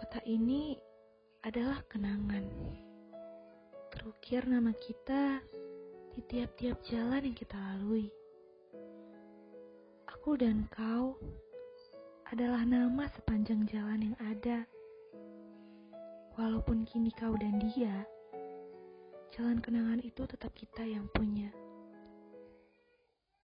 Kota ini adalah kenangan. Terukir nama kita di tiap-tiap jalan yang kita lalui. Aku dan kau adalah nama sepanjang jalan yang ada. Walaupun kini kau dan dia, jalan kenangan itu tetap kita yang punya.